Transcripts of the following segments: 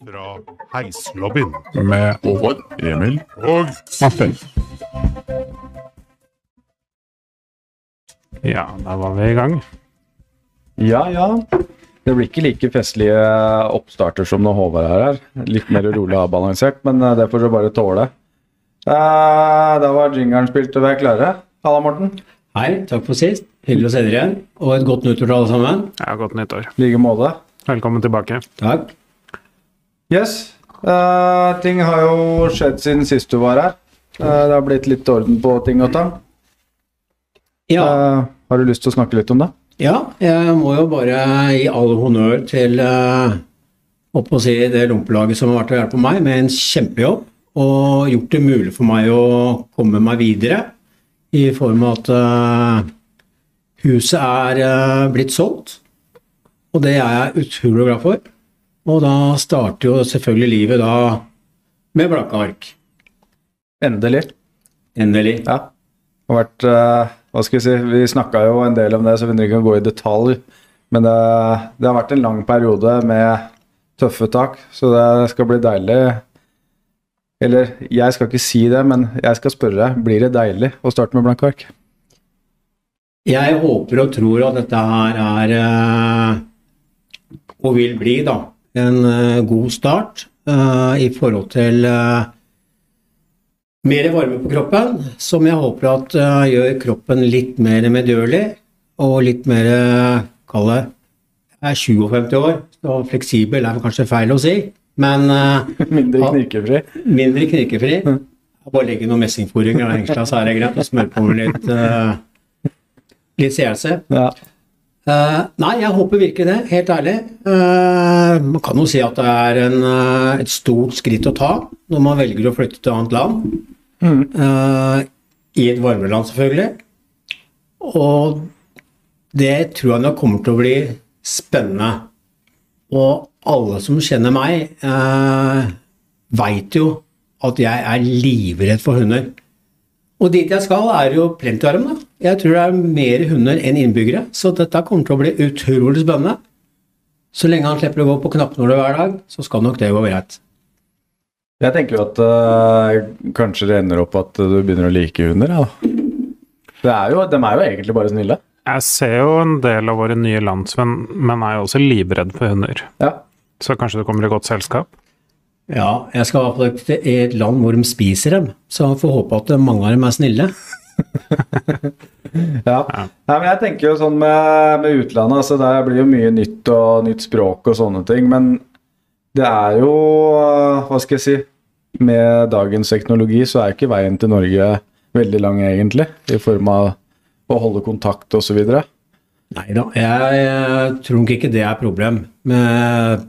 fra Heislobbyen med Håvard, Emil og Martin. Ja, da var vi i gang. Ja, ja. Det blir ikke like festlige oppstarter som når Håvard er her. Litt mer rolig og avbalansert, men eh, det får du bare tåle. Eh, Da var jingeren spilt og vi er klare. Halla, Morten. Hei, takk for sist. Hyggelig å se dere igjen. Og et godt nyttår til alle sammen. Ja, godt nyttår. I like måte. Velkommen tilbake. Takk. Yes. Uh, ting har jo skjedd siden sist du var her. Uh, det har blitt litt orden på ting og tang. Ja, Uh, har du lyst til å snakke litt om det? ja, jeg må jo bare gi all honnør til opp å si det lompelaget som har vært og hjulpet meg med en kjempejobb. Og gjort det mulig for meg å komme meg videre i form av at huset er blitt solgt. Og det er jeg utrolig glad for. Og da starter jo selvfølgelig livet da med blanke ark. Endelig. Endelig. Ja. Det har vært uh, Hva skal vi si Vi snakka jo en del om det, så vi trenger ikke å gå i detalj. Men det, det har vært en lang periode med tøffe tak, så det skal bli deilig. Eller jeg skal ikke si det, men jeg skal spørre deg. Blir det deilig å starte med blanke ark? Jeg håper og tror at dette her er eh, og vil bli da, en eh, god start eh, i forhold til eh, mer varme på kroppen, som jeg håper at gjør kroppen litt mer medgjørlig og litt mer Kall det Jeg er 57 år, så fleksibel er kanskje feil å si, men Mindre knirkefri? mindre knirkefri. Bare legge noe messingfòring og hengsla, så er det greit. Og smøre på med litt, litt CLC. Ja. Eh, nei, jeg håper virkelig det, helt ærlig. Uh, man kan jo si at det er en, uh, et stort skritt å ta når man velger å flytte til annet land. Eh, I et varmere land, selvfølgelig. Og det tror jeg nok kommer til å bli spennende. Og alle som kjenner meg, uh, veit jo at jeg er livredd for hunder. Og dit jeg skal, er jo plentyarm. da. Jeg tror det er mer hunder enn innbyggere, så dette kommer til å bli utrolig spennende. Så lenge han slipper å gå på knappnåler hver dag, så skal nok det gå greit. Jeg tenker jo at øh, kanskje det ender opp at du begynner å like hunder. Ja. Det er jo, de er jo egentlig bare snille. Jeg ser jo en del av våre nye landsmenn, men er jo også livredd for hunder. Ja. Så kanskje du kommer i godt selskap. Ja, jeg skal i hvert fall til et land hvor de spiser dem, så jeg får håpe at mange av dem er snille. Ja. Nei, men jeg tenker jo sånn med, med utlandet, altså det blir jo mye nytt og nytt språk og sånne ting, men det er jo, hva skal jeg si, med dagens teknologi så er ikke veien til Norge veldig lang egentlig, i form av å holde kontakt videre. Nei da, jeg, jeg tror nok ikke det er problem. Men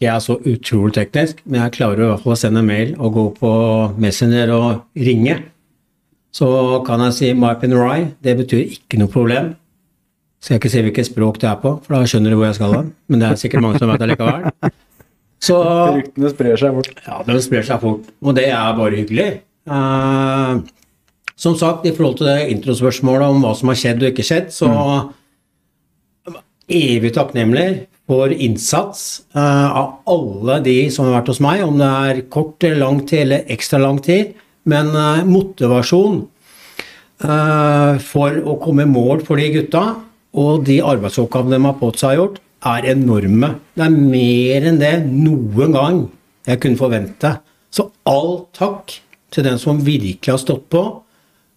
jeg er så utrolig teknisk, men jeg klarer i hvert fall å sende mail og gå på Messenger og ringe. Så kan jeg si my pin rye, det betyr ikke noe problem. Skal jeg ikke si hvilket språk det er på, for da skjønner du hvor jeg skal hen. Men det er sikkert mange som vet det likevel. Så Ryktene sprer seg fort. ja, de sprer seg fort, og det er bare hyggelig. Uh, som sagt, i forhold til det introspørsmålet om hva som har skjedd og ikke skjedd, så evig takknemlig for innsats uh, av alle de som har vært hos meg, om det er kort eller lang tid eller ekstra lang tid. Men eh, motivasjon eh, for å komme i mål for de gutta, og de arbeidsoppgavene de har på seg gjort, er enorme. Det er mer enn det noen gang jeg kunne forvente. Så all takk til den som virkelig har stått på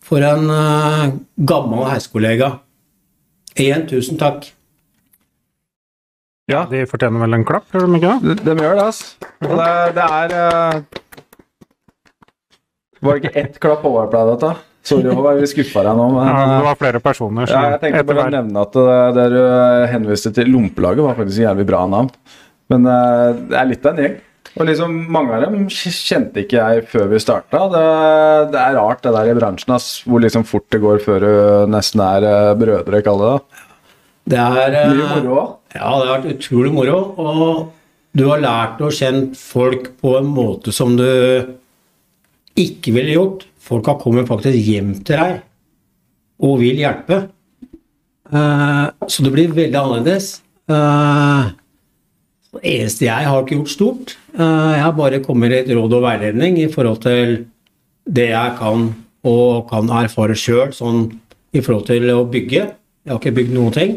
for en eh, gammel heiskollega. Igjen, tusen takk. Ja, De fortjener vel en klapp, gjør de ikke det? de, de gjør det, altså. Det, det er Var det ikke ett klapp Håvard pleide å ta? Sorry, Håvard, vi skuffa deg nå. Men, Ja, det øh, var flere personer Ja, jeg tenkte bare å nevne at det, det du henviste til Lompelaget, var faktisk et jævlig bra navn. Men eh, det er litt av en gjeng. Og liksom, Mange av dem kjente ikke jeg før vi starta. Det, det er rart det der i bransjen, ass, hvor liksom fort det går før du nesten er eh, brødre, kaller det. da. Det er eh, Mye moro òg. Ja, det har vært utrolig moro. Og du har lært å kjenne folk på en måte som du ikke ville gjort. Folk har kommet faktisk hjem til deg og vil hjelpe. Uh, så det blir veldig annerledes. Uh, Det eneste jeg har ikke gjort stort. Uh, Jeg har bare kommet med litt råd og veiledning i forhold til det jeg kan og kan erfare sjøl, sånn i forhold til å bygge. Jeg har ikke bygd noen ting.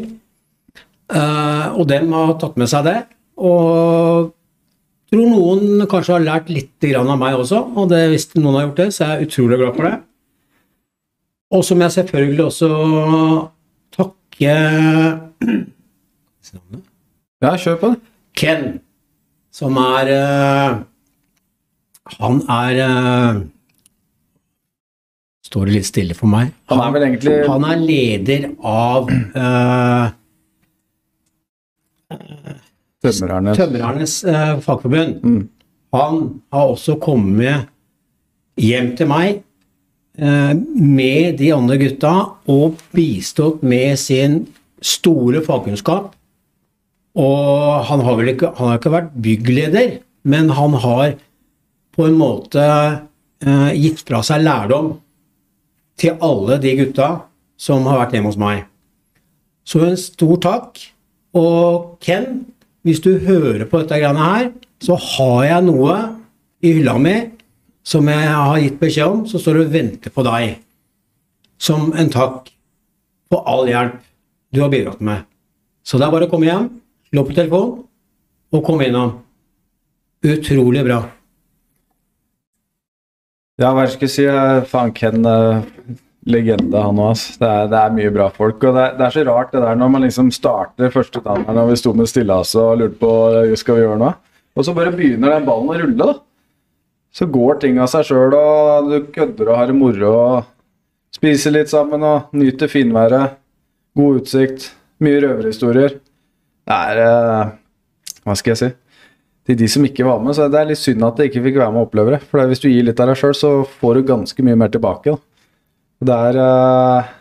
Og dem har tatt med seg det. Og tror noen kanskje har lært litt av meg også, og det, hvis noen har gjort det, så er jeg utrolig glad for det. Og så må jeg selvfølgelig også takke Ja, kjør på det. Ken, som er eh, Han er eh, Står det litt stille for meg? Han er vel egentlig Han er leder av eh, tømrernes Tømrernes eh, fagforbund. Mm. Han har også kommet hjem til meg eh, med de andre gutta og bistått med sin store fagkunnskap. Og han har vel ikke, han har ikke vært byggleder, men han har på en måte eh, gitt fra seg lærdom til alle de gutta som har vært hjemme hos meg. Så en stor takk. Og Ken, hvis du hører på dette greiene her, så har jeg noe i hylla mi som jeg har gitt beskjed om, som står og venter på deg. Som en takk for all hjelp du har bidratt med. Så det er bare å komme hjem, slå på telefon og komme innom. Utrolig bra. Ja, hva skal jeg si? Fanken eh, Legende, han òg. Det, det er mye bra folk. Og det, det er så rart det der når man liksom starter første dagen og vi sto med stillaset og lurte på hva skal vi gjøre nå. Og så bare begynner den ballen å rulle, da. Så går ting av seg sjøl, og du kødder og har det moro og spiser litt sammen og nyter finværet. God utsikt. Mye røverhistorier. Det er eh, Hva skal jeg si? til de som ikke var med, så det er litt synd at de ikke fikk være med og oppleve det. For hvis du gir litt av deg sjøl, så får du ganske mye mer tilbake. Da. Det er, eh,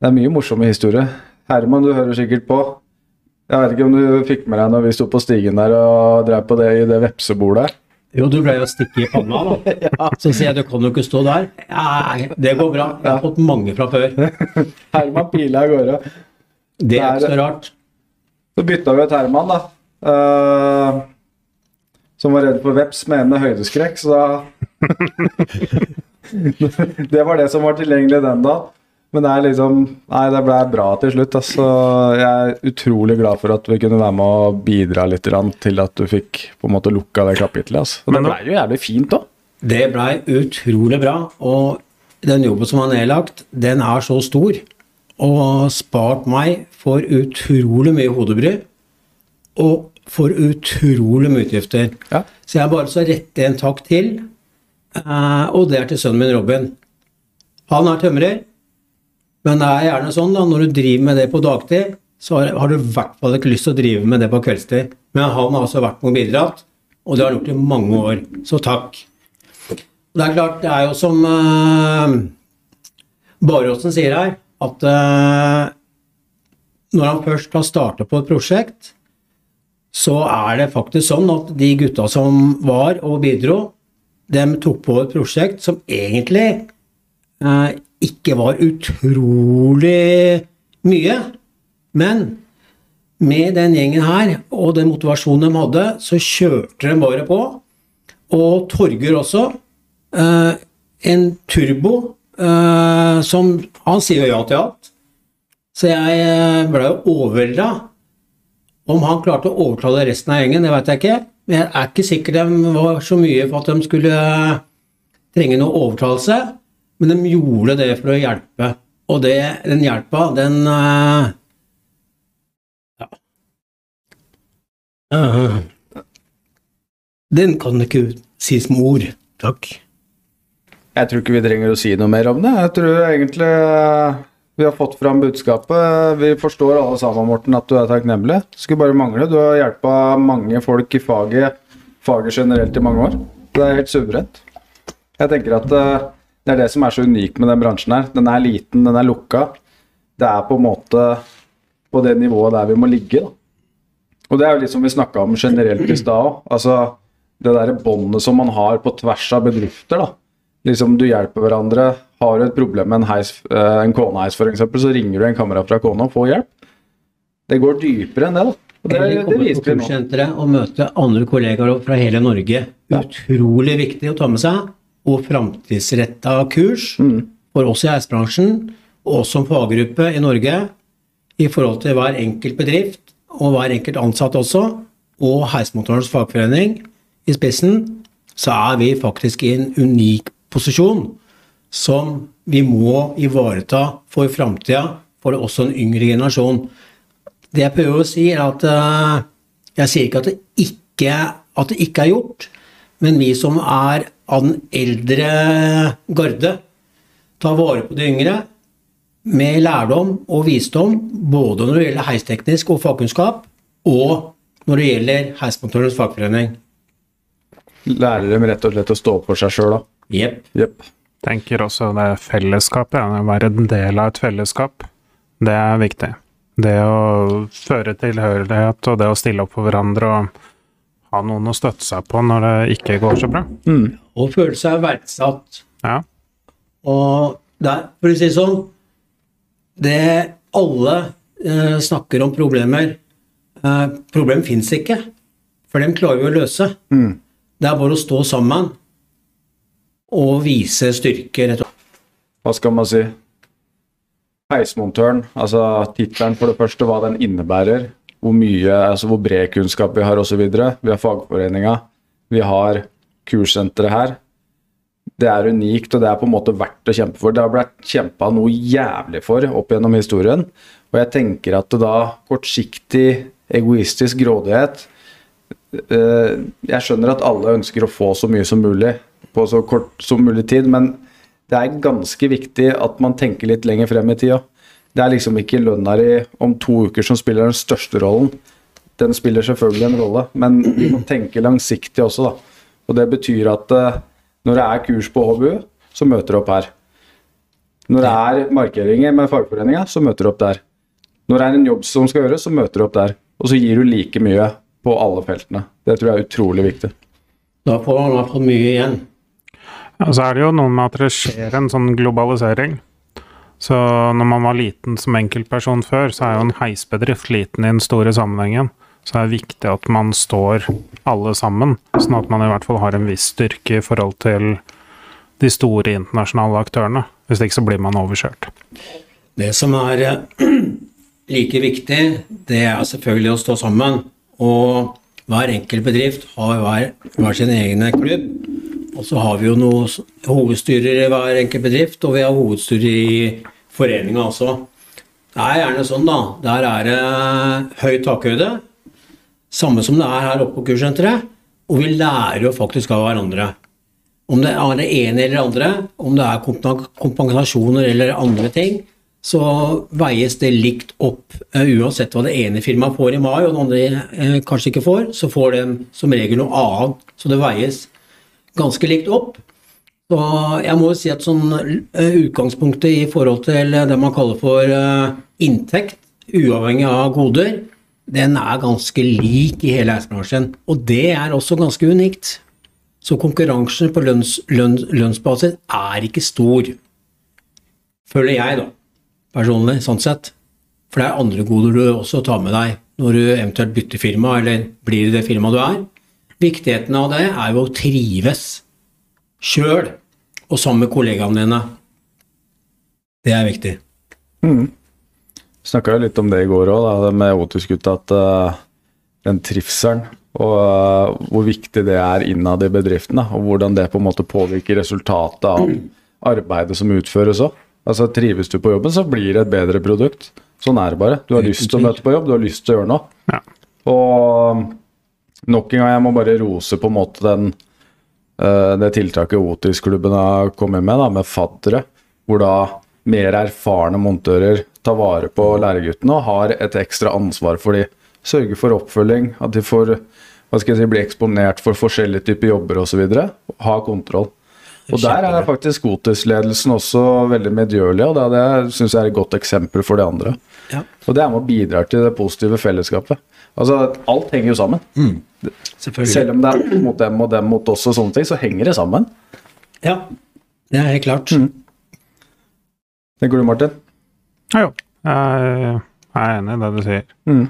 det er mye morsomme historier. Herman, du hører sikkert på. Jeg vet ikke om du fikk med deg når vi sto på stigen der og drev på det i det vepsebordet. Jo, du ble jo stikke i panna, da. Så sier jeg du kan jo ikke stå der. Nei, det går bra. Jeg har fått mange fra før. Herman pila av gårde. Det er ikke så rart. Så bytta vi ut Herman, da. Uh, som var redd for veps med en med høydeskrekk, så da Det var det som var tilgjengelig den da. Men det er liksom Nei, det ble bra til slutt. Altså, jeg er utrolig glad for at vi kunne være med og bidra litt til at du fikk på en måte lukka det kapitlet. Altså. Og det blei ble jo jævlig fint òg. Det blei utrolig bra. Og den jobben som var nedlagt, den er så stor. Og spart meg for utrolig mye hodebry. Og for utrolig mye utgifter. Ja. Så jeg bare så rette en takk til. Eh, Og det er til sønnen min Robin. Han er tømrer. Men det er gjerne sånn da, når du driver med det på dagtid, så har, du i hvert fall ikke lyst til å drive med det på kveldstid. Men han har altså vært med og bidratt, og det har han gjort i mange år. Så takk. Det er klart, det er jo som uh, Baråsen sier her, at uh, når han først har startet på et prosjekt, så er det faktisk sånn at de gutta som var og bidro, de tok på et prosjekt som egentlig eh, ikke var utrolig mye. Men med den gjengen her og den motivasjonen de hadde, så kjørte de bare på. Og Torger også. Eh, en turbo eh, som Han sier jo ja til alt. Så jeg eh, ble jo overvelda. Om han klarte å overtale resten av gjengen, det vet jeg ikke. Men jeg er ikke sikker de var så mye for at de skulle eh, trenge noe overtalelse. Men de gjorde det for å hjelpe. Og det, den hjelpa, den uh, Ja. Uh, Den kan ikke sies med ord. Takk. Jeg tror ikke vi trenger å si noe mer om det. Jeg tror egentlig vi har fått fram budskapet. Vi forstår alle sammen, Morten, at du er takknemlig. Skulle bare mangle. Du har hjulpet mange folk i faget, faget generelt i mange år. Det er helt suverent. Jeg tenker at eh, det er det som er så unikt med den bransjen her. Den er liten, den er lukka. Det er på en måte på det nivået der vi må ligge. da. Og det er jo litt som vi snakka om generelt i stad òg. Altså, det derre båndet som man har på tvers av bedrifter. da. Liksom Du hjelper hverandre. Har du et problem med en, heis, eh, en koneheis f.eks., så ringer du en kamerat fra kona og får hjelp. Det går dypere enn det. da. Og det, Eller det komme på kurssenteret og møte andre kollegaer fra hele Norge. Utrolig viktig å ta med seg. Og framtidsretta kurs Mm. for oss i heisbransjen, og oss som faggruppe i Norge, i forhold til hver enkelt bedrift og hver enkelt ansatt også, og Heismotorens fagforening i spissen, så er vi faktisk i en unik posisjon som vi må ivareta for framtida, for også en yngre generasjon. Det jeg prøver å si, er at eh, jeg sier ikke at det ikke, at det ikke er gjort, men vi som er av den eldre garde, tar vare på de yngre med lærdom og visdom, både når det gjelder heisteknisk og fagkunnskap, og når det gjelder heismontørenes fagforening. Lærer dem rett og slett å stå for seg sjøl, da. Jepp. Yep. tenker også det fellesskapet, ja, å være en del av et fellesskap, det er viktig. Det å føre tilhørighet og det å stille opp for hverandre og ha noen å støtte seg på når det ikke går så bra. Og føle seg verdsatt. Ja, Og det er, for å si det sånn Det alle eh, snakker om problemer eh, Problem fins ikke, for dem klarer vi å løse. Det er bare å stå sammen og vise styrke. Hva skal man si? Heismontøren, altså tittelen for det første, hva den innebærer. Hvor mye, altså hvor bred kunnskap vi har osv. Vi har fagforeninga, vi har kurssenteret her. Det er unikt, og det er på en måte verdt å kjempe for. Det har blitt kjempa noe jævlig for opp gjennom historien. Og jeg tenker at det da kortsiktig, egoistisk grådighet eh, Jeg skjønner at alle ønsker å få så mye som mulig på så kort som mulig tid, men det er ganske viktig at man tenker litt lenger frem i tida. Det er liksom ikke lønna di om to uker som spiller den største rollen. Den spiller selvfølgelig en rolle, men vi må tenke langsiktig også, da. Og det betyr at eh, når det er kurs på HBU, så møter du opp her. Når det er markeringer med fagforeninga, så møter du opp der. Når det er en jobb som skal gjøres, så møter du opp der. Og så gir du like mye på alle feltene. Det tror jeg er utrolig viktig. Da får man fall mye igjen. Og så er det jo noe med at det skjer en sånn globalisering. Så når man var liten som enkeltperson før, så er jo en heisbedrift liten i den store sammenhengen. Så det er viktig at man står alle sammen, sånn at man i hvert fall har en viss styrke i forhold til de store internasjonale aktørene. Hvis ikke så blir man overkjørt. Det som er eh, like viktig, det er selvfølgelig å stå sammen. Og hver enkelt bedrift har hver, hver sin egen klubb. Og så har vi jo noen hovedstyrer i hver enkelt bedrift, og vi har hovedstyrer i foreninga også. Det er gjerne sånn, da. Der er det høy takhøyde. Samme som det er her oppe på kurssenteret. Og vi lærer jo faktisk av hverandre. Om det er det ene eller det andre, om det er kompensasjoner eller andre ting, så veies det likt opp. Eh, uansett hva det ene firmaet får i mai, og det andre eh, kanskje ikke får, så får de som regel noe annet. Så det veies ganske likt opp. Så jeg må jo si at sånn eh, utgangspunktet i forhold til det man kaller for eh, inntekt, uavhengig av goder, den er ganske lik i hele eisbransjen. Og det er også ganske unikt. Så konkurransen på lønns, lønns, lønnsbasis er ikke stor. Føler jeg, da. Personlig, sånn sett. For det er andre goder du også tar med deg når du eventuelt bytter firma, eller blir det det firmaet du er. Viktigheten av det er jo å trives sjøl og sammen med kollegaene dine. Det er viktig. Snakka jo litt om det i går òg, med Otus-gutta. At uh, den trivselen og uh, hvor viktig det er innad i bedriften. da, Og hvordan det på en måte påvirker resultatet av arbeidet som utføres òg. Altså, trives du på jobben, så blir det et bedre produkt. Sånn er det bare. Du har lyst til å møte på jobb, du har lyst til å gjøre noe. Ja. Og nok en gang, jeg må bare rose på en måte den eh, det tiltaket Otis-klubben har kommet med, da, med faddere. Hvor da mer erfarne montører tar vare på læreguttene og har et ekstra ansvar for de. Sørger for oppfølging, at de får hva skal jeg si, bli eksponert for forskjellige typer jobber osv. Ha kontroll. Og der er faktisk Otis-ledelsen også veldig medgjørlig, og det syns jeg er et godt eksempel for de andre. Ja. Og det er med og bidrar til det positive fellesskapet. Altså, alt henger jo sammen. Selvfølgelig. Selv om det er mot dem og dem mot oss og sånne ting, så henger det sammen. Ja, det er helt klart. Tenker du, Martin? Ja, jo. Jeg er enig i det du sier. Mm.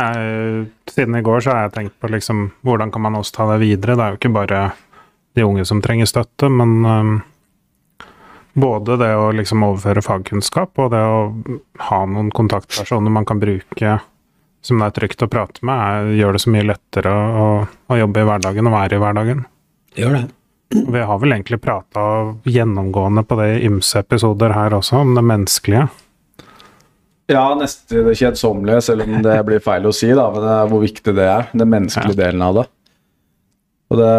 Jeg, siden i går så har jeg tenkt på liksom hvordan kan man også ta det videre. Det er jo ikke bare de unge som trenger støtte, men um, både det å liksom overføre fagkunnskap og det å ha noen kontaktpersoner man kan bruke som det er trygt å prate med, er, gjør det så mye lettere å, å jobbe i hverdagen og være i hverdagen. Det gjør det. Vi har vel egentlig prata gjennomgående på det i ymse episoder her også, om det menneskelige. Ja, nesten det kjedsommelige, selv om det blir feil å si, da, men det er hvor viktig det er. Den menneskelige delen av det. Og det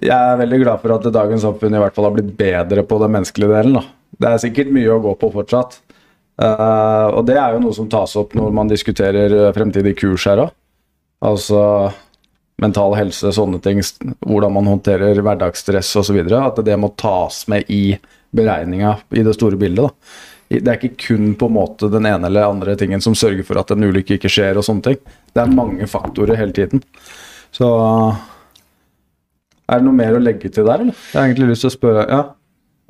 Jeg er veldig glad for at dagens samfunn i hvert fall har blitt bedre på den menneskelige delen. da. Det er sikkert mye å gå på fortsatt. Uh, og det er jo noe som tas opp når man diskuterer eh, fremtidig kurs her òg. Altså mental helse, sånne ting, hvordan man håndterer hverdagsstress osv. At det må tas med i beregninga i det store bildet. da. Det er ikke kun på en måte den ene eller andre tingen som sørger for at en ulykke ikke skjer og sånne ting. Det er mange faktorer hele tiden. Så er det noe mer å legge til der, eller? Jeg har egentlig lyst til å spørre Ja,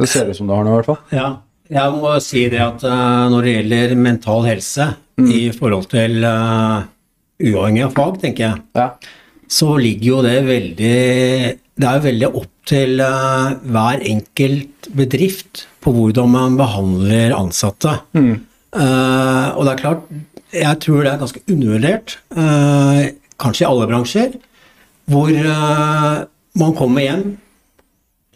det ser ut som du har noe, i hvert fall. Ja, jeg må si det at uh, når det gjelder mental helse i forhold til uh, uavhengig av fag, tenker jeg, Ja. så ligger jo det veldig Det er jo veldig opp til uh, hver enkelt bedrift på hvordan man behandler ansatte. Eh, og det er klart, jeg tror det er ganske undervurdert, kanskje i alle bransjer, hvor man kommer hjem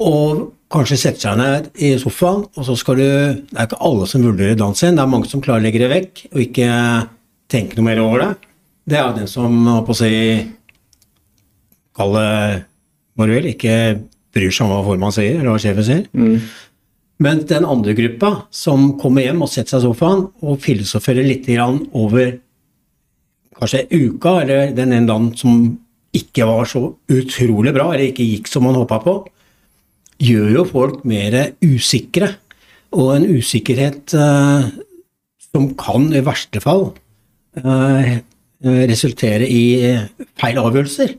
og kanskje setter seg ned i sofaen, og så skal du Det er ikke alle som vurderer dansen det er mange som klarer å legge det vekk og ikke tenke noe mer over det. Det er den som, på å si Kall det hva du vil, ikke bryr seg om hva formannen sier, eller hva sjefen sier. Men den andre gruppa, som kommer hjem og setter seg i sofaen og filosoferer litt over kanskje uka, eller den ene dagen som ikke var så utrolig bra, eller ikke gikk som man håpa på, gjør jo folk mer usikre. Og en usikkerhet eh, som kan i verste fall eh, resultere i feil avgjørelser.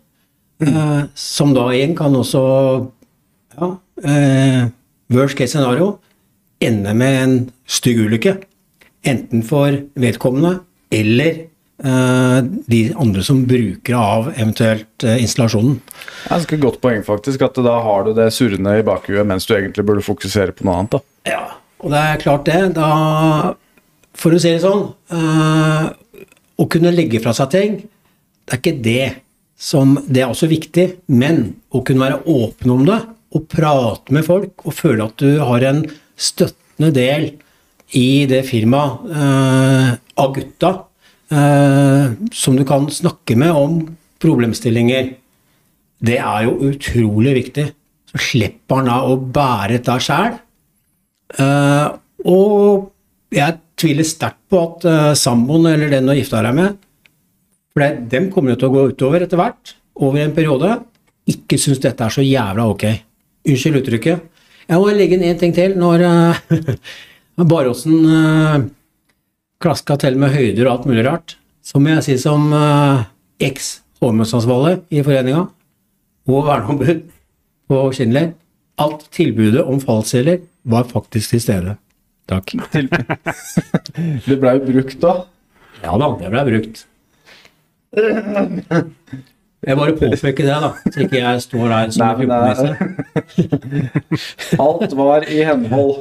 Eh, som da igjen kan også ja, eh, worst case scenario ende med en stygg ulykke. Enten for vedkommende eller de andre som bruker av eventuelt eh, installasjonen. Det er et godt poeng, faktisk. At da har du det surrende i bakhuet mens du egentlig burde fokusere på noe annet. da. Ja, og det er klart det. Da, for å si det sånn eh, Å kunne legge fra seg ting, det er ikke det som Det er også viktig, men å kunne være åpen om det og prate med folk og føle at du har en støttende del i det firmaet eh, av gutta eh, som du kan snakke med om problemstillinger, det er jo utrolig viktig. Så slipper han da å bære dette sjæl. Eh, og jeg tviler sterkt på at uh, samboen eller den du har gifta deg med, for dem kommer jo til å gå utover etter hvert, over en periode, ikke syns dette er så jævla ok. Unnskyld uttrykket. Jeg må legge inn én ting til. Når uh, Baråsen uh, klaska til med høyder og alt mulig rart, så må jeg si som uh, eks-HMS-ansvarlig i foreninga og verneombud på Schindler at tilbudet om fallskjermer var faktisk til stede. Takk. Det ble jo brukt da. Ja da, det ble brukt. Jeg bare påpeker det, da, så ikke jeg står der som Nei, en men det fjortennisse. Alt var i henhold.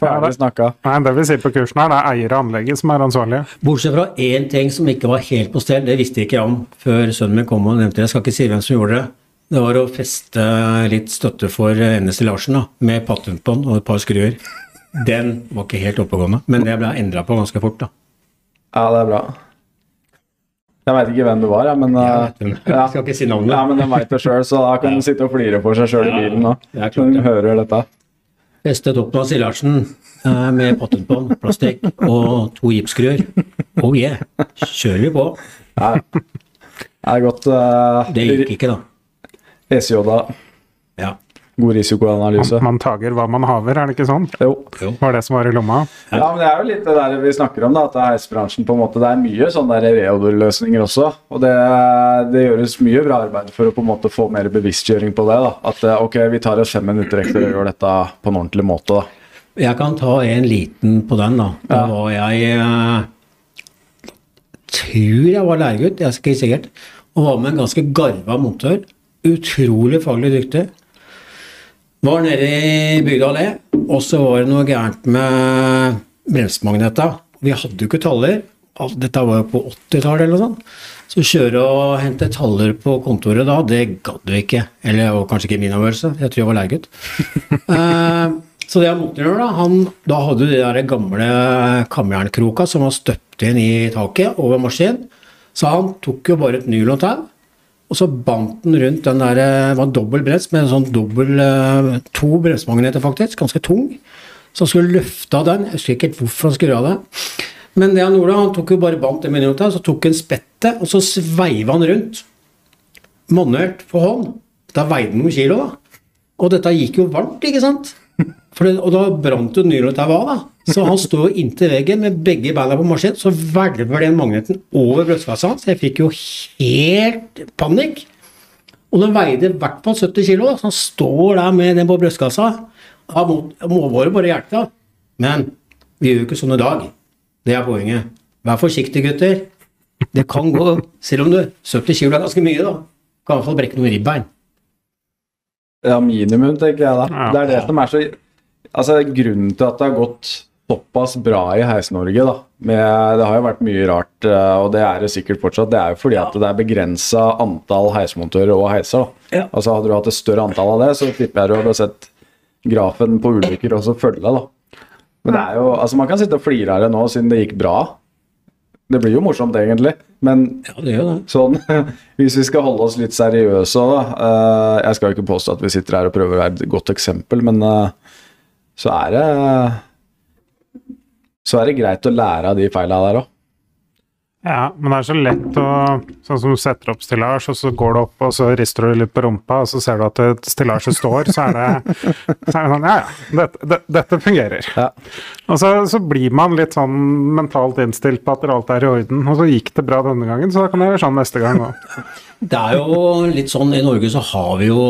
Ferdig snakka. Nei, det vi sier på kursen her, det er eier av anlegget som er ansvarlig. Bortsett fra én ting som ikke var helt på stell, det visste ikke jeg om før sønnen min kom og nevnte det. Jeg skal ikke si hvem som gjorde det. Det var å feste litt støtte for endestillasjen da, med patentbånd og et par skruer. Den var ikke helt oppegående, men det ble endra på ganske fort. da. Ja, det er bra. Jeg veit ikke hvem det var, jeg, men Jeg vet ja. Jeg skal ikke si navnet. Ja, men den veit det sjøl, så da kan den sitte og flire for seg sjøl i bilen nå. Når den hører dette. Festet opp med stillasjen eh, med patentbånd, plastikk og to gipsskruer. Oh yeah, kjører vi på. Ja. Det er godt. Uh, Det gikk ikke, da. SJ, da. Ja. God risikoanalyse. Man tager hva man haver, er det ikke sånn? Jo. Var det som var i lomma? Ja, men det er jo litt det der vi snakker om, da, at heisbransjen på en måte, det er mye sånne reodor-løsninger også. Og det, det gjøres mye bra arbeid for å på en måte få mer bevisstgjøring på det. da, At eh, ok, vi tar oss fem minutter ekstra og gjør dette på en ordentlig måte. da. Jeg kan ta en liten på den, da. Da var jeg eh, tror jeg var læregutt, jeg er ikke sikkert, og var med en ganske garva montør. Utrolig faglig dyktig. Var nede i Bygda allé, og så var det noe gærent med bremsemagneta. Vi hadde jo ikke taller. Dette var jo på 80-tallet eller noe sånt. Så kjøre og hente taller på kontoret da, det gadd vi ikke. Eller det var kanskje ikke min avgjørelse, jeg tror jeg var leiegutt. uh, så det gjøre da, han, da hadde du de der gamle kamjernkroka som var støpt inn i taket over maskin. Så han tok jo bare et nylontau, og så bandt den rundt den der, eh, var dobbel brems med en sånn dobbel, eh, to bremsemagneter faktisk, ganske tung. Så han skulle løfte av den, jeg husker ikke helt hvorfor han skulle gjøre det. Men det han gjorde, han tok jo bare bandt med nylontau, så tok han spettet, og så sveiva han rundt. Manuelt på hånd. Da veide han noen kilo, da. Og dette gikk jo varmt, ikke sant? Det, og da brant jo nyren der var, da. Så han står inntil veggen med begge beina på maskinen, så hvelver den magneten over brystkassa hans. Jeg fikk jo helt panikk. Og den veide i hvert fall 70 kilo, så han står der med den på brystkassa. Han må, må bare bare hjelpe, da. Men vi gjør jo ikke sånn i dag. Det er poenget. Vær forsiktig, gutter. Det kan gå, selv om du 70 kilo er ganske mye, da. Kan i hvert fall brekke noen ribbein. Ja, minimum, tenker jeg da. Det er det som er så Altså, grunnen til at det har gått såpass bra i Heis-Norge, da med, Det har jo vært mye rart, eh, og det er det sikkert fortsatt. Det er jo fordi at det er begrensa antall heismontører og heiser. da. Ja. Altså Hadde du hatt et større antall av det, så tipper jeg du hadde sett grafen på ulykker også følge. da. Men det er jo, altså Man kan sitte og flire av det nå siden det gikk bra. Det blir jo morsomt, egentlig. Men Ja, det det. Sånn, hvis vi skal holde oss litt seriøse da, eh, Jeg skal jo ikke påstå at vi sitter her og prøver å være et godt eksempel, men uh, så er det Så er det greit å lære av de feila der òg. Ja, men det er så lett å Sånn som du setter opp stillasj, og så går det opp, og så rister du litt på rumpa, og så ser du at et stillasjet står, så er det, så er det sånn Ja, ja, dette, det, dette fungerer. Ja. Og så, så blir man litt sånn mentalt innstilt på at alt er i orden. Og så gikk det bra denne gangen, så da kan jeg gjøre sånn neste gang òg. Det er jo litt sånn I Norge så har vi jo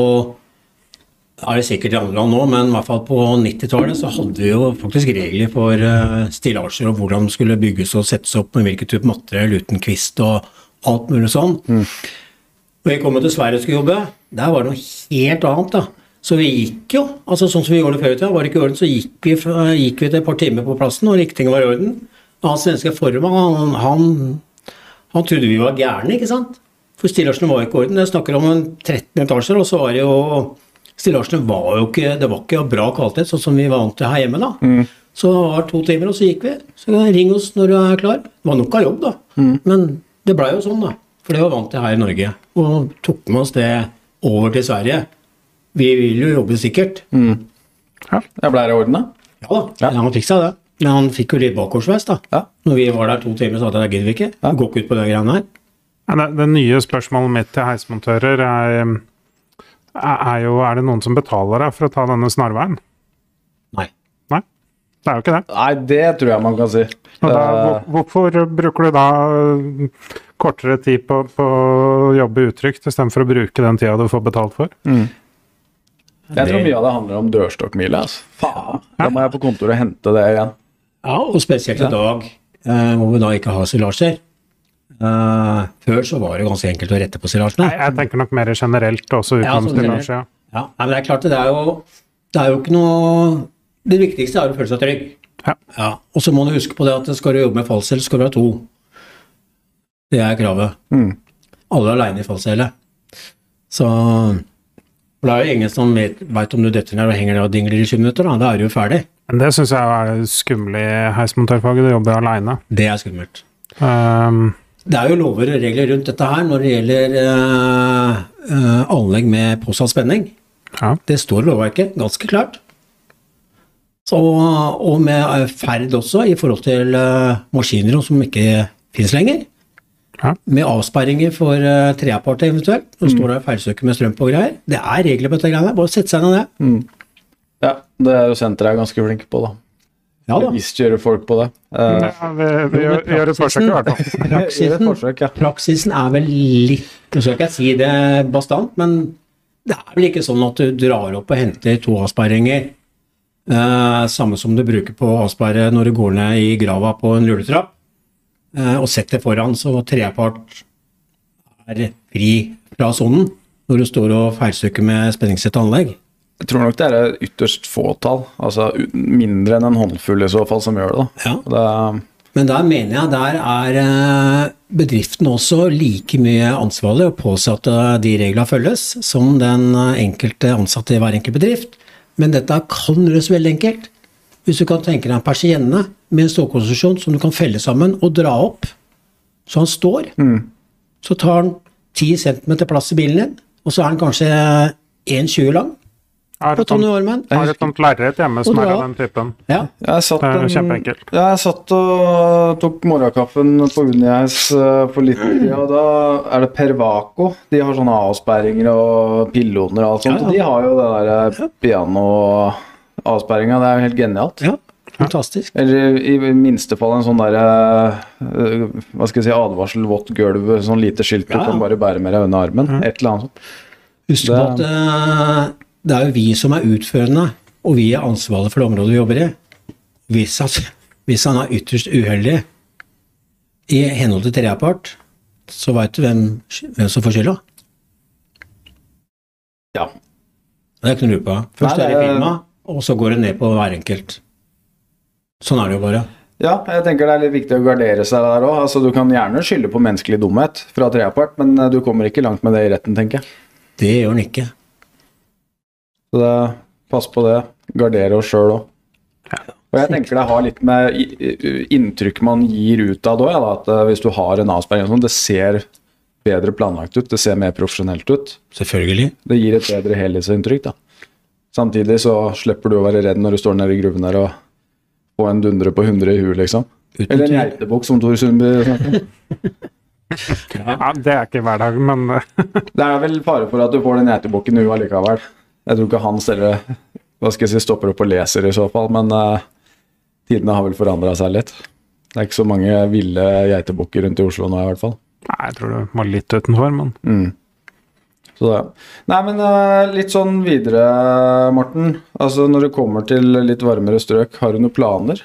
er det sikkert i andre land nå, men i hvert fall på 90-tallet så hadde vi jo faktisk regler for uh, stillasjer og hvordan de skulle bygges og settes opp med hvilken type materiell uten kvist og alt mulig sånn. Når vi kom til Sverige og skulle jobbe, der var det noe helt annet. da. Så vi gikk jo, altså sånn som vi gjorde det før i tida, var det ikke i orden, så gikk vi, gikk vi til et par timer på plassen og riktig var i orden. Og Han svenske formannen, han, han, han trodde vi var gærne, ikke sant? For stillasjene var ikke i orden. Jeg snakker om 13 etasjer, og så var det jo Stillasjene var jo ikke Det var ikke av bra kvalitet, sånn som vi var vant til her hjemme, da. Så det var to timer, og så gikk vi. Så ring oss når du er klar. Det var nok av jobb, da. Men det blei jo sånn, da. For det var vant til her i Norge. Og tok med oss det over til Sverige. Vi vil jo jobbe sikkert. Det ble i orden, da. Ja da, Ja. han fikk seg det. Men han fikk jo litt bakoversveis, da. Ja. Når vi var der to timer, så sa jeg det gidder vi ikke. Ja. går ikke ut på de greiene her. Ja, det, det nye spørsmålet mitt til heismontører er, er, jo Er det noen som betaler deg for å ta denne snarveien? Nei. Nei, det er jo ikke det. Nei, det tror jeg man kan si. Da, Eh, hvor, hvorfor bruker du da øh, kortere tid på, på å jobbe utrygt istedenfor å bruke den tida du får betalt for? jeg tror mye av det handler om dørstokkmile. Altså. Faen. Da må jeg på kontoret og hente det igjen. Ja, og spesielt i dag, eh, hvor vi da ikke har stillasjer. Eh, før så var det ganske enkelt å rette på stillasjene. Nei, jeg tenker nok mer generelt også Ja, utenom sånn stillasje. Ja. Ja, nei, men det er klart det er jo Det er jo ikke noe Det viktigste er å føle seg trygg. Ja. Og så må du huske på det at skal du jobbe med fallsele, skal du ha to. Det er kravet. Alle er aleine i fallsele. Så for Det er jo ingen som vet, vet om du detter ned og henger der og dingler i 20 minutter. Da, da er du jo ferdig. Men det syns jeg er det skumle i heismontørfaget. Du jobber aleine. Det er skummelt. Um, Det er jo lover og regler rundt dette her når det gjelder eh, eh, anlegg med påsatt spenning. ja. Det står i lovverket ganske klart. Så, og med eh, ferd også, i forhold til uh, maskiner som ikke finnes lenger. Ja. Med avsperringer for uh, treaparte eventuelt. Nå står det feilsøker med strøm på og greier. Det er regler på dette greiene. Bare sette seg ned det. Ja, det er jo senteret er ganske flinke på, da. Ja da. Bevisstgjøre folk på det. Eh, ja vi, vi, gjør, vi gjør et forsøk, i hvert fall. Praksisen, forsøk, ja. praksisen er vel litt Nå skal ikke jeg si det bastant, men det er vel ikke sånn at du drar opp og henter to avsperringer. Uh, samme som du bruker på å avsperre når du går ned i grava på en rulletrapp. Uh, og setter foran, så trepart er fri fra sonen når du står og feilstykker med spenningssett anlegg. Jeg tror nok det er et ytterst fåtall, altså mindre enn en håndfull i så fall, som gjør det. da. Ja. Det, Men der mener jeg der er eh, bedriften også like mye ansvarlig og påse at eh, de reglene følges, som den eh, enkelte ansatte i hver enkelt bedrift. Men dette kan gjøres veldig enkelt. Hvis du kan tenke deg en persienne med en stålkonstruksjon som du kan felle sammen og dra opp så han står, så tar han 10 cm plass i bilen din, og så er han kanskje 1,20 lang på det Tony Orman. jeg har et sånt lerret hjemme som er av den typen. Ja. jeg satt, Det er en- kjempeenkelt. Jeg satt og tok morgenkaffen på Uniheis eh, for litt siden, og da er det Pervaco. De har sånne avsperringer og pilloner og alt sånt. Ja, ja. og De har jo det der piano-avsperringa. Det er jo helt genialt. ja, fantastisk. Eller i minste fall en sånn derre eh, Hva skal jeg si, advarsel, vått gulv, sånn lite skilt du Ja, ja. kan bare bære med deg under armen. Et eller annet sånt. Husk på at eh, det er jo vi som er utførende, og vi er ansvarlige for det området vi jobber i. Hvis, hvis han er ytterst uheldig i henhold til tredjepart, så veit du hvem, hvem som får skylda. Ja. Det er ikke noe å lure på. Først Nei, er det det er- firma, og så går det ned på hver enkelt. Sånn er det jo bare. Ja, jeg tenker det er litt viktig å gardere seg der òg. Altså, du kan gjerne skylde på menneskelig dumhet fra tredjepart, men du kommer ikke langt med det i retten, tenker jeg. Det gjør han ikke. Så det, pass på det. Gardere oss sjøl òg. Og jeg tenker det har litt med inntrykk man gir ut av det òg, at eh, hvis du har en avsperring sånn, det ser bedre planlagt ut, det ser mer profesjonelt ut. Selvfølgelig. Det gir et bedre helhetsinntrykk, da. Samtidig så slipper du å være redd når du står nede i gruven der og får en dundre på 100 i huet, liksom. Uten Eller en geitebukk, som Tor Sundby snakker om. Ja, det er ikke hver dag, men eh, Det er vel fare for at du får den geitebukken i huet allikevel. Jeg tror ikke han selv hva skal jeg si, stopper opp og leser i så fall, men uh, tidene har vel forandra seg litt. Det er ikke så mange ville geitebukker rundt i Oslo nå, i hvert fall. Nei, jeg tror det var litt utenfor, men Mm. Så det. Nei, men uh, litt sånn videre, Morten. Altså Når det kommer til litt varmere strøk, har du noen planer?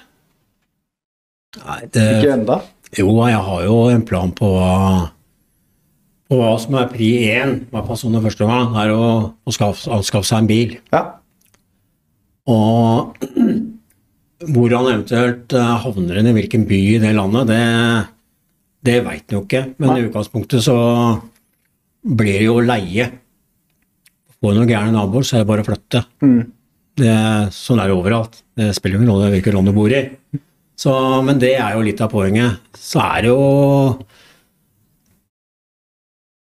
Nei, det, Ikke enda? Jo, jeg har jo en plan på hva, på hva som er pri én, i hvert fall sånn i første gang, er å, å anskaffe seg en bil. Ja. Og hvor han eventuelt eh, havner inn i hvilken by i det landet, det, det veit han jo ikke. Men i utgangspunktet så blir det jo leie. Får du noen gærne naboer, så er det bare å flytte. Det, sånn er det overalt. Det spiller ingen rolle hvilket land du bor i. Så, men det er jo litt av poenget. Så er det jo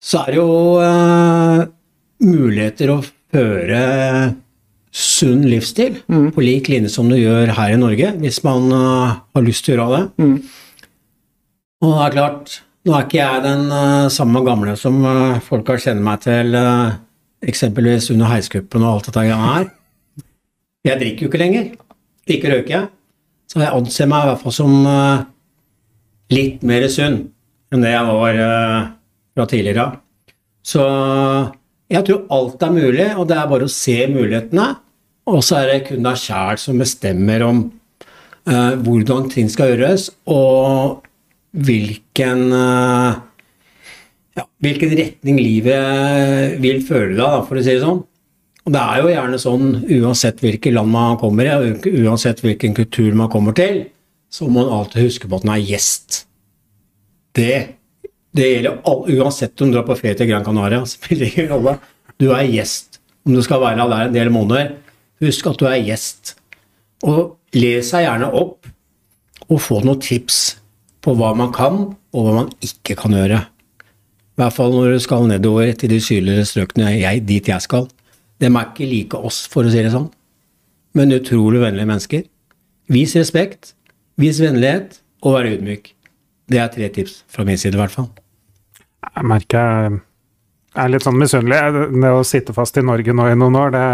Så er det jo uh, muligheter å føre sunn livsstil på lik linje som du gjør her i Norge, hvis man uh, har lyst til å gjøre det. Og det er klart, nå er ikke jeg den uh, samme gamle som folk har kjenner meg til, eksempelvis under heiscupen og alt dette her. Jeg drikker jo ikke lenger. Ikke røyker jeg. Så jeg anser meg i hvert fall som litt mer sunn enn det jeg var fra tidligere av. Så jeg tror alt er mulig, og det er bare å se mulighetene. Og så er det kun deg sjæl som bestemmer om eh, hvordan ting skal gjøres, og hvilken eh, ja, hvilken retning livet vil føle deg, for å si det sånn. Og det er jo gjerne sånn, uansett hvilket land man kommer i, uansett hvilken kultur man kommer til, så må man alltid huske på at man er gjest. Det, det gjelder all, uansett om du drar på ferie til Gran Canaria, spiller ingen rolle. Du er gjest. Om du skal være der en del måneder, husk at du er gjest. Og les deg gjerne opp, og få noen tips på hva man kan, og hva man ikke kan gjøre. I hvert fall når du skal nedover til de sydligere strøkene jeg, dit jeg skal. De er ikke like oss, for å si det sånn. Men utrolig vennlige mennesker. Vis respekt, vis vennlighet, og vær ydmyk. Det er tre tips fra min side, i hvert fall. Jeg merker jeg er litt sånn misunnelig. Det å sitte fast i Norge nå i noen år, det,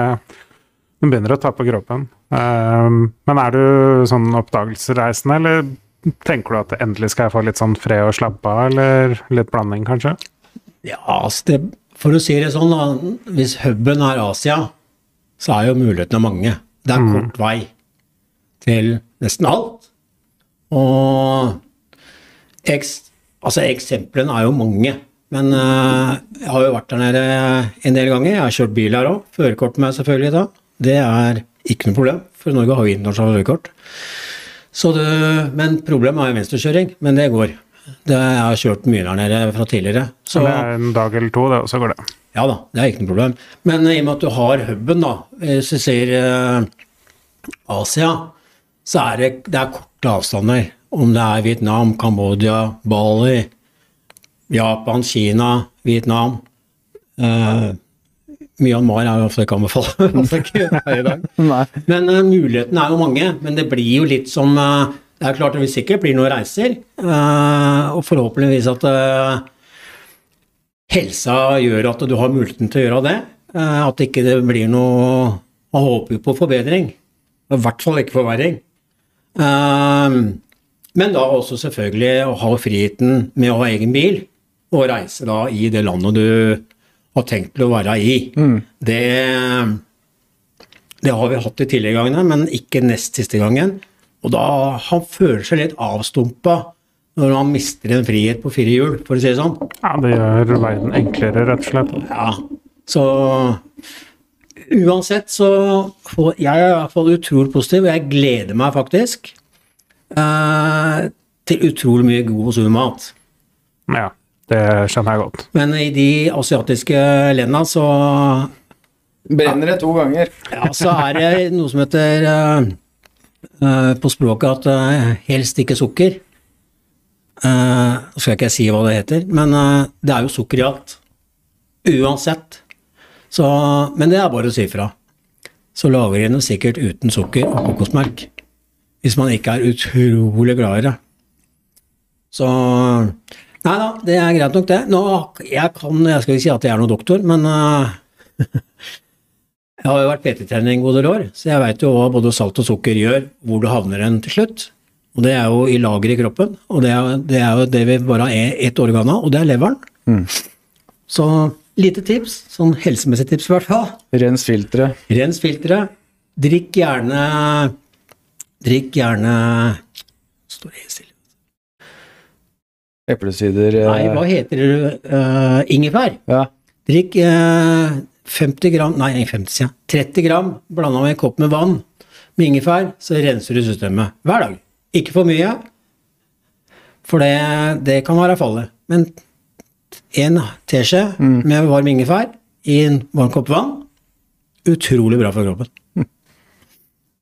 det begynner å ta på kroppen. Um, men er du sånn oppdagelsesreisende, eller tenker du at endelig skal jeg få litt sånn fred og slappe av, eller litt blanding, kanskje? Ja, altså det, For å si det sånn, da, hvis huben er Asia, så er jo mulighetene mange. Det er kort vei til nesten alt. Og eks, altså eksemplene er jo mange. Men eh, jeg har jo vært der nede en del ganger. Jeg har kjørt bil her òg. Førerkort med meg selvfølgelig da. Det er ikke noe problem, for Norge har jo internasjonalt førerkort. Men problemet er venstrekjøring, men det går. Det, jeg har kjørt mye der nede fra tidligere. Så, det er en dag eller to, det, og så går det. ja da, det er ikke noe problem. Men i og med at du har huben, da, hvis du ser eh, Asia, så er det, det er korte avstander. Om det er Vietnam, Kambodsja, Bali, Japan, Kina, Vietnam. Uh, Myanmar er jo ofte ikke anbefalt. her i dag. Men uh, mulighetene er jo mange. Men det blir jo litt som uh, Det er klart det vil sikkert bli noen reiser. og forhåpentligvis at helsa gjør at du har muligheten til å gjøre det. At at ikke det blir noe Man håper jo på forbedring. I hvert fall ikke forverring. Men da også selvfølgelig å ha friheten med å ha egen bil, og reise da i det landet du har tenkt til å være i. Det, det har vi hatt de tidligere gangene, men ikke nest siste gangen. Og da han føler seg litt avstumpa når han mister en frihet på fire hjul, for å si det sånn. Ja, det gjør verden enklere, rett og slett. Ja, så uansett så får jeg er i hvert fall utrolig positiv, og jeg gleder meg faktisk eh, til utrolig mye god og sunn mat. Ja, det skjønner jeg godt. Men i de asiatiske landene så, Brenner det to ganger. ja, så er det noe som heter eh, eh, på språket at uh, helst ikke sukker. Eh, Nå skal ikke jeg si hva det heter, men uh, det er jo sukker i alt. Uansett. Så, men det er bare å si fra. Så lager de det sikkert uten sukker og kokosmelk. Hvis man ikke er utrolig glad i det. Så Nei da, det er greit nok, det. Nå, jeg kan Jeg skal ikke si at jeg er noen doktor, men uh, Jeg har jo vært PT-trener en god del år, så jeg veit jo hva både salt og sukker gjør, hvor du havner hen til slutt. Og det er jo i lager i kroppen, og det er, det er jo det vi bare har ett organ av, og det er leveren. Så lite tips, sånn helsemessig tips i hvert fall. Rens filteret. Rens filteret. Drikk gjerne Drikk gjerne Står helt stille. Eplesider eh, Nei, hva heter det? Uh, ingefær. Ja. Drikk uh, 50 gram Nei, 50, ja. 30 gram blanda med en kopp med vann med ingefær, så renser du systemet hver dag. Ikke for mye, for det, det kan være fallet. Men en teskje med varm ingefær i en varm kopp vann, utrolig bra for kroppen.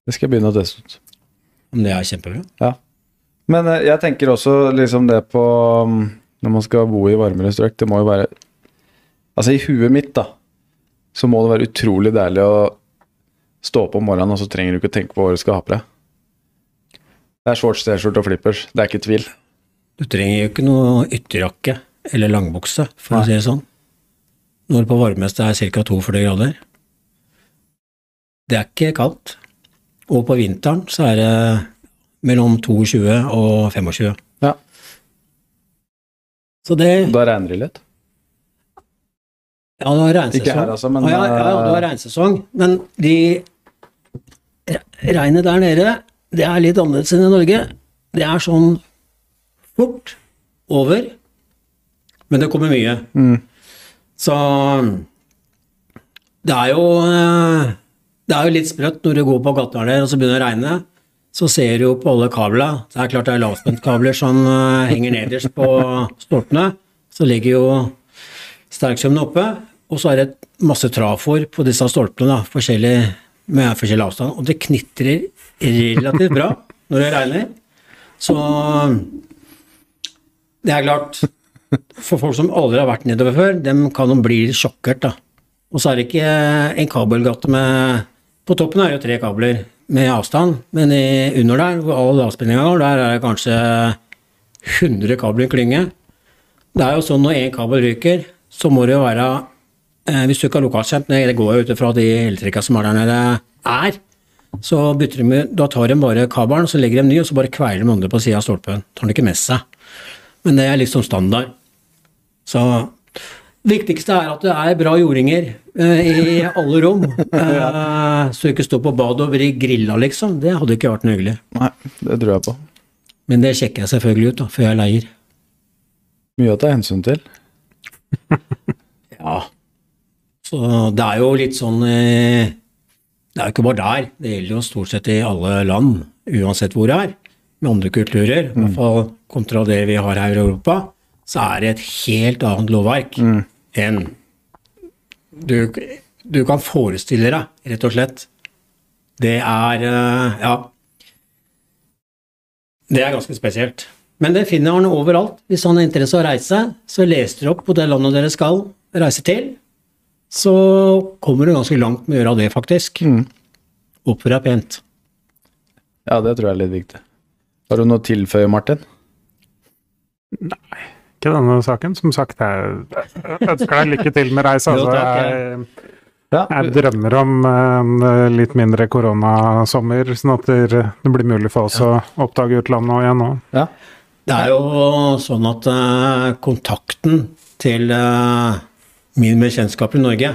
Det skal jeg begynne å teste ut. Om det er kjempebra. Ja. Men eh, jeg tenker også liksom det på um, Når man skal bo i varmere strøk, det må jo være Altså, i huet mitt, da, så må det være utrolig deilig å stå opp om morgenen, og så trenger du ikke tenke på hva du skal ha på deg. Det er shorts, T-skjorte og flippers. Det er ikke tvil. Du trenger jo ikke noe ytterjakke eller langbukse, for å si det sånn. Når på varmeste er ca. 42 grader. Det er ikke kaldt. Og på vinteren så er det mellom 22 og 25. Ja. Så det Da regner det litt. Ja, det var regnsesong. Ikke her, altså, men, ja, ja, ja, det har eh, regnsesong. Men de Regnet der nede, det er litt annerledes enn i Norge. Det er sånn fort over, men det kommer mye. Mm. Så det er jo eh, Det er jo litt sprøtt når du går på gata der og så begynner det å regne. Så ser du jo på alle kablene. Det er klart det er lavspentkabler som eh, henger nederst på stolpene. Så ligger jo sterksømmene oppe, og så er det masse trafoer på disse stolpene, forskjellig, med forskjellig avstand, og det knitrer relativt bra når det regner. Så det er klart, for folk som aldri har vært nedover før, dem kan de bli sjokkert, da. Og så er det ikke en kabelgate med På toppen er det jo tre kabler med avstand, men i, under der, hvor all avspenninga går, der er det kanskje 100 kabler i klynge. Det er jo sånn når én kabel ryker, så må det jo være eh, Hvis du ikke har lokalkjent, det går jo ut ifra de eltrekka som er der nede, er, så bytter de da tar de bare kabelen, så legger de ny, og så bare kveiler de andre på sida av stolpen. Tar den ikke med seg. Men det er liksom standard. Så viktigste er at det er bra jordinger eh, i alle rom. Eh, så ikke stå på badet og vri grilla, liksom. Det hadde ikke vært noe hyggelig. Nei, det tror jeg på. Men det sjekker jeg selvfølgelig ut da, før jeg leier. Mye å ta hensyn til. Ja. Så det er jo litt sånn eh, Det er jo ikke bare der. Det gjelder jo stort sett i alle land, uansett hvor det er. Med andre kulturer, i hvert fall kontra det vi har her i Europa, så er det et helt annet lovverk enn du, du kan forestille deg, rett og slett. Det er eh, Ja. Det er ganske spesielt. Men det finner han overalt. Hvis han har interesse av å reise, så les dere opp på det landet dere skal reise til. Så kommer du ganske langt med å gjøre det, faktisk. Oppfør deg pent. Ja, det tror jeg er litt viktig. Har du noe å tilføye, Martin? Ikke denne saken. Som sagt, jeg ønsker deg lykke til med reisa. Altså, jeg, jeg drømmer om en litt mindre koronasommer, sånn at det det blir mulig for oss å oppdage utlandet igjen nå. ja. Det er jo sånn at eh, kontakten til eh, min bekjentskap i Norge,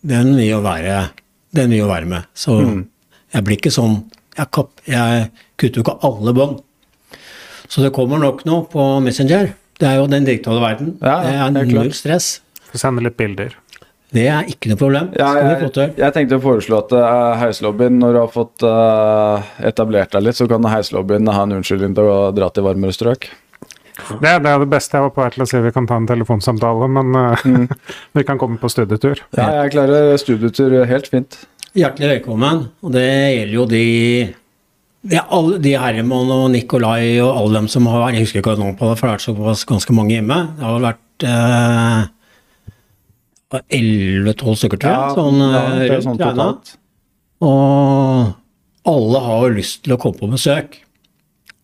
den vil jo være, den vil jo være med. Så jeg blir ikke sånn Jeg, kapp, jeg kutter jo ikke alle bånd. Så det kommer nok noe på Messenger. Det er jo den digitale verden. Ja, det ja, er klart. null stress. Får sende litt bilder. Det er ikke noe problem. Ja, skal jeg, jeg tenkte å foreslå at uh, heislobbyen, når du har fått uh, etablert deg litt, så kan heislobbyen ha en unnskyldning til å dra til varmere strøk. Det, det er det beste jeg var på vei til å si. Vi kan ta en telefonsamtale, men eh, vi kan komme på studietur. Ja, jeg klarer studietur helt fint. Hjertelig velkommen. Og det gjelder jo de er alle de Herman og Nikolai og alle dem som har Jeg husker ikke navnet på det, for det har vært såpass ganske mange hjemme. Det har vært elleve-tolv stykker, tror jeg. sånn, ja, eh, det er sånn totalt. Og alle har jo lyst til å komme på besøk.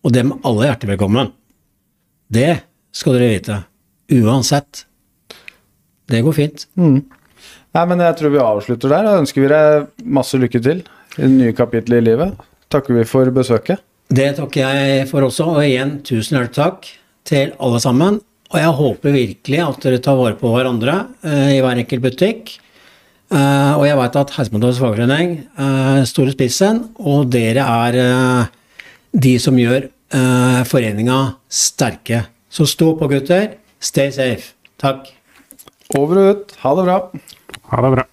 Og dem alle er hjertelig velkommen. Det skal dere vite. Uansett. Det går fint. Nei, men jeg tror vi avslutter der. Da ønsker vi deg masse lykke til i det nye kapitlet i livet. Takker vi for besøket. Det takker jeg for også, og igjen tusen hjertelig takk til alle sammen. Og jeg håper virkelig at dere tar vare på hverandre uh, i hver enkelt butikk. Uh, og jeg vet at Heismotors fagforening uh, står i spissen, og dere er de som gjør eh, foreninga sterke. Så stå på, gutter. Stay safe. Takk. Over og ut. Ha det bra. Ha det bra.